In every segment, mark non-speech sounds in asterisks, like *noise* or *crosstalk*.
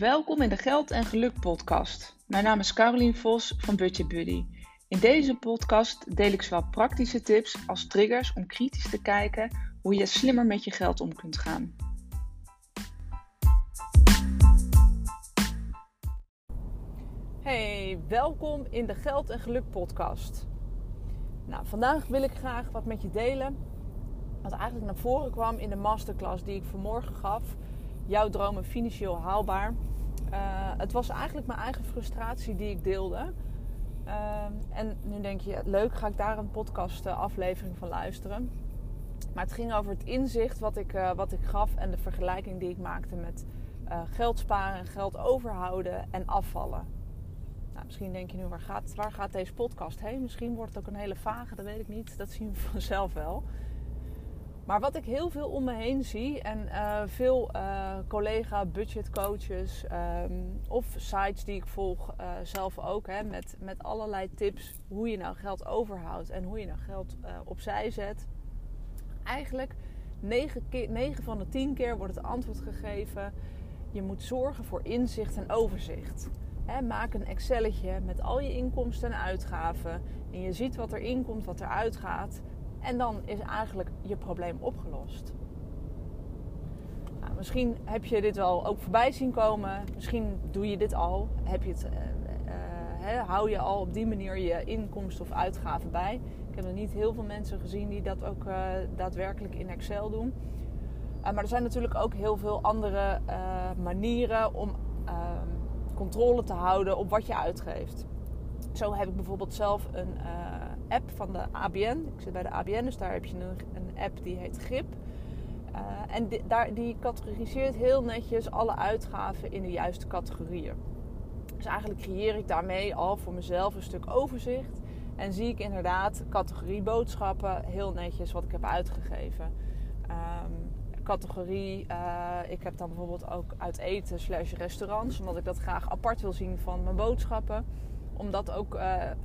Welkom in de Geld en Geluk podcast. Mijn naam is Carolien Vos van Budget Buddy. In deze podcast deel ik zowel praktische tips als triggers om kritisch te kijken hoe je slimmer met je geld om kunt gaan. Hey, welkom in de Geld en Geluk podcast. Nou, vandaag wil ik graag wat met je delen. Wat eigenlijk naar voren kwam in de masterclass die ik vanmorgen gaf. Jouw dromen financieel haalbaar. Uh, het was eigenlijk mijn eigen frustratie die ik deelde. Uh, en nu denk je, leuk, ga ik daar een podcast uh, aflevering van luisteren. Maar het ging over het inzicht wat ik, uh, wat ik gaf en de vergelijking die ik maakte met geld sparen, geld overhouden en afvallen. Nou, misschien denk je nu, waar gaat, waar gaat deze podcast heen? Misschien wordt het ook een hele vage, dat weet ik niet. Dat zien we *laughs* vanzelf wel. Maar wat ik heel veel om me heen zie en uh, veel uh, collega budgetcoaches um, of sites die ik volg, uh, zelf ook, hè, met, met allerlei tips hoe je nou geld overhoudt en hoe je nou geld opzij zet. Eigenlijk 9, keer, 9 van de 10 keer wordt het antwoord gegeven: je moet zorgen voor inzicht en overzicht. Maak een Excelletje met al je inkomsten en uitgaven. En je ziet wat er inkomt, wat er uitgaat. En dan is eigenlijk je probleem opgelost. Nou, misschien heb je dit wel ook voorbij zien komen. Misschien doe je dit al. Heb je het, uh, uh, hou je al op die manier je inkomsten of uitgaven bij. Ik heb nog niet heel veel mensen gezien die dat ook daadwerkelijk in Excel doen. maar er zijn natuurlijk ook heel veel andere manieren om ehm, controle te houden op wat je uitgeeft. Zo heb ik bijvoorbeeld zelf een app van de ABN. Ik zit bij de ABN, dus daar heb je een, app die heet Grip. Uh, en die, daar, die categoriseert heel netjes alle uitgaven in de juiste categorieën. Dus eigenlijk creëer ik daarmee al voor mezelf een stuk overzicht. En zie ik inderdaad categorie boodschappen heel netjes wat ik heb uitgegeven. Um, categorie, uh, ik heb dan bijvoorbeeld ook uit eten slash restaurants. Omdat ik dat graag apart wil zien van mijn boodschappen om dat ook uh,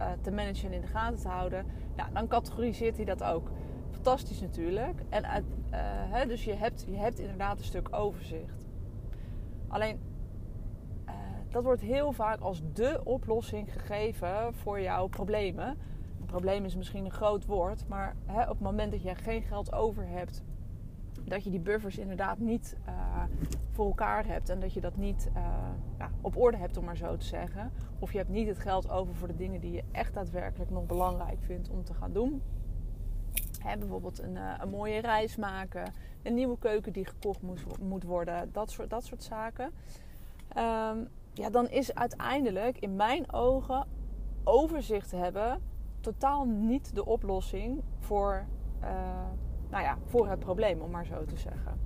uh, te managen en in de gaten te houden. Nou, dan categoriseert hij dat ook. Fantastisch natuurlijk. En uh, hè, dus je hebt, je hebt inderdaad een stuk overzicht. Alleen, dat wordt heel vaak als de oplossing gegeven voor jouw problemen. Een probleem is misschien een groot woord, maar hè, op het moment dat je geen geld over hebt dat je die buffers inderdaad niet uh, voor elkaar hebt en dat je dat niet uh, ja, op orde hebt, om maar zo te zeggen. Of je hebt niet het geld over voor de dingen die je echt daadwerkelijk nog belangrijk vindt om te gaan doen. Bijvoorbeeld een, uh, een, mooie reis maken, een nieuwe keuken die gekocht moet, worden, dat soort, dat soort zaken. Um, ja, dan is uiteindelijk in mijn ogen overzicht hebben totaal niet de oplossing voor nou ja, voor het probleem, om maar zo te zeggen.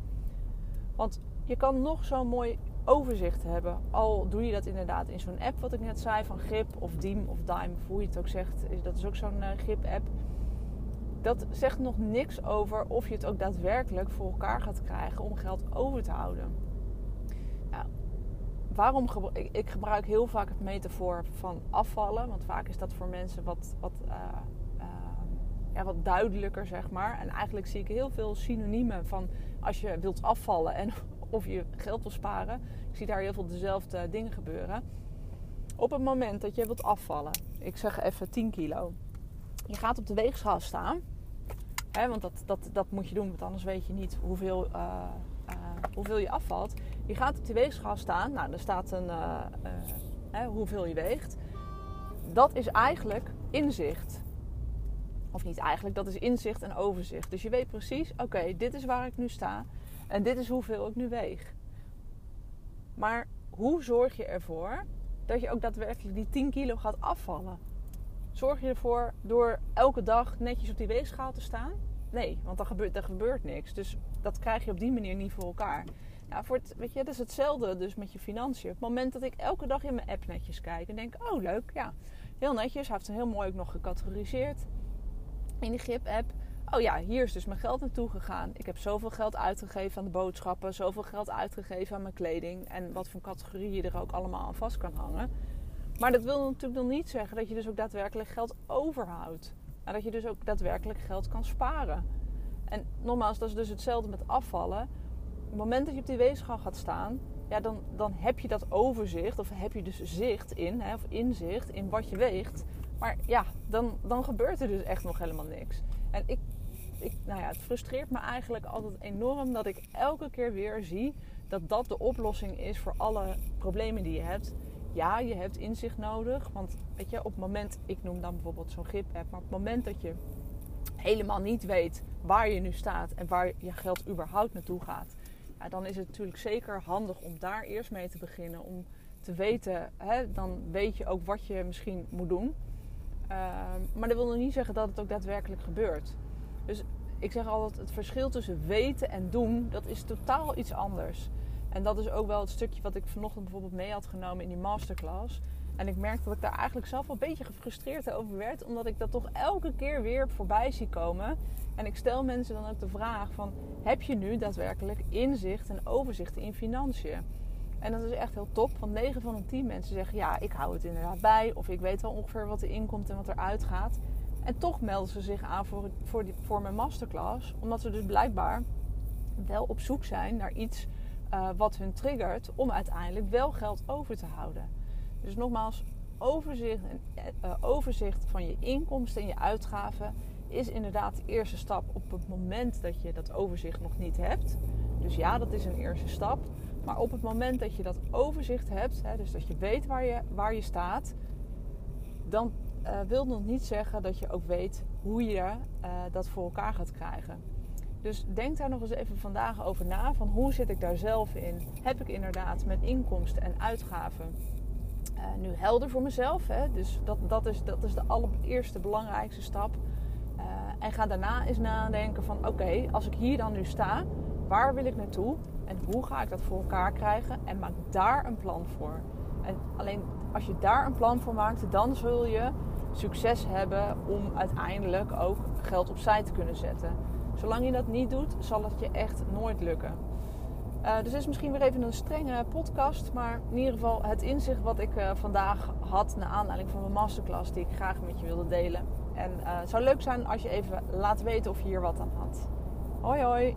Want je kan nog zo'n mooi overzicht hebben. Al doe je dat inderdaad in zo'n app, wat ik net zei, van Grip of Diem of Dime, of hoe je het ook zegt. Dat is ook zo'n uh, Grip-app. Dat zegt nog niks over of je het ook daadwerkelijk voor elkaar gaat krijgen om geld over te houden. Nou, waarom gebruik ik gebruik heel vaak het metafoor van afvallen, want vaak is dat voor mensen wat, wat uh, ja, wat duidelijker, zeg maar. En eigenlijk zie ik heel veel synoniemen van als je wilt afvallen en *laughs* of je geld wil sparen. Ik zie daar heel veel dezelfde dingen gebeuren. Op het moment dat je wilt afvallen, ik zeg even 10 kilo. Je gaat op de weegschaal staan. Hè, want dat, dat, dat moet je doen, want anders weet je niet hoeveel, uh, uh, hoeveel je afvalt. Je gaat op de weegschaal staan. Nou, er staat een, uh, hoeveel je weegt. Dat is eigenlijk inzicht. Of niet eigenlijk, dat is inzicht en overzicht. Dus je weet precies, oké, dit is waar ik nu sta en dit is hoeveel ik nu weeg. Maar hoe zorg je ervoor dat je ook daadwerkelijk die 10 kilo gaat afvallen? Zorg je ervoor door elke dag netjes op die weegschaal te staan? Nee, want dan gebeurt, er gebeurt niks. Dus dat krijg je op die manier niet voor elkaar. Ja, voor het, weet je, dat is hetzelfde dus met je financiën. Op het moment dat ik elke dag in mijn app netjes kijk en denk, oh leuk, ja, heel netjes. Hij heeft het heel mooi ook nog gecategoriseerd in die Grip-app. Oh ja, hier is dus mijn geld naartoe gegaan. Ik heb zoveel geld uitgegeven aan de boodschappen, zoveel geld uitgegeven aan mijn kleding en wat voor categorieën je er ook allemaal aan vast kan hangen. Maar dat wil natuurlijk nog niet zeggen dat je dus ook daadwerkelijk geld overhoudt. En dat je dus ook daadwerkelijk geld kan sparen. En nogmaals, dat is dus hetzelfde met afvallen. Op het moment dat je op die weegschaal gaat staan, ja, dan, dan heb je dat overzicht, of heb je dus zicht in, hè, of inzicht in wat je weegt. Maar ja, dan, dan gebeurt er dus echt nog helemaal niks. En ik, ik, nou ja, het frustreert me eigenlijk altijd enorm dat ik elke keer weer zie dat dat de oplossing is voor alle problemen die je hebt. Ja, je hebt inzicht nodig. Want weet je, op het moment, ik noem dan bijvoorbeeld zo'n GIP-app, maar op het moment dat je helemaal niet weet waar je nu staat en waar je geld überhaupt naartoe gaat, ja, dan is het natuurlijk zeker handig om daar eerst mee te beginnen. Om te weten, hè, dan weet je ook wat je misschien moet doen. Ehm, maar dat wil nog niet zeggen dat het ook daadwerkelijk gebeurt. Dus ik zeg altijd, het verschil tussen weten en doen, dat is totaal iets anders. En dat is ook wel het stukje wat ik vanochtend bijvoorbeeld mee had genomen in die masterclass. En ik merkte dat ik daar eigenlijk zelf wel een beetje gefrustreerd over werd. Omdat ik dat toch elke keer weer voorbij zie komen. En ik stel mensen dan ook de vraag van... Heb je nu daadwerkelijk inzicht en overzicht in financiën? En dat is echt heel top. Want 9 van de 10 mensen zeggen... Ja, ik hou het inderdaad bij. Of ik weet wel ongeveer wat er inkomt en wat er uitgaat. En toch melden ze zich aan voor, voor, die, voor mijn masterclass. Omdat ze dus blijkbaar wel op zoek zijn naar iets uh, wat hun triggert om uiteindelijk wel geld over te houden. Dus nogmaals, overzicht, uh, overzicht van je inkomsten en je uitgaven is inderdaad de eerste stap op het moment dat je dat overzicht nog niet hebt. Dus ja, dat is een eerste stap. Maar op het moment dat je dat overzicht hebt, hè, dus dat je weet waar je, waar je staat, dan uh, wil nog niet zeggen dat je ook weet hoe je uh, dat voor elkaar gaat krijgen. Dus denk daar nog eens even vandaag over na. Van hoe zit ik daar zelf in? Heb ik inderdaad mijn inkomsten en uitgaven uh, nu helder voor mezelf? Hè? Dus dat, dat, is, dat is de allereerste belangrijkste stap. En ga daarna eens nadenken van oké, als ik hier dan nu sta, waar wil ik naartoe? En hoe ga ik dat voor elkaar krijgen? En maak daar een plan voor. En alleen als je daar een plan voor maakt, dan zul je succes hebben om uiteindelijk ook geld opzij te kunnen zetten. Zolang je dat niet doet, zal het je echt nooit lukken. Uh, dus dit is misschien weer even een strenge podcast. Maar in ieder geval het inzicht wat ik uh, vandaag had naar aanleiding van mijn masterclass, die ik graag met je wilde delen. En uh, het zou leuk zijn als je even laat weten of je hier wat aan had. Hoi hoi!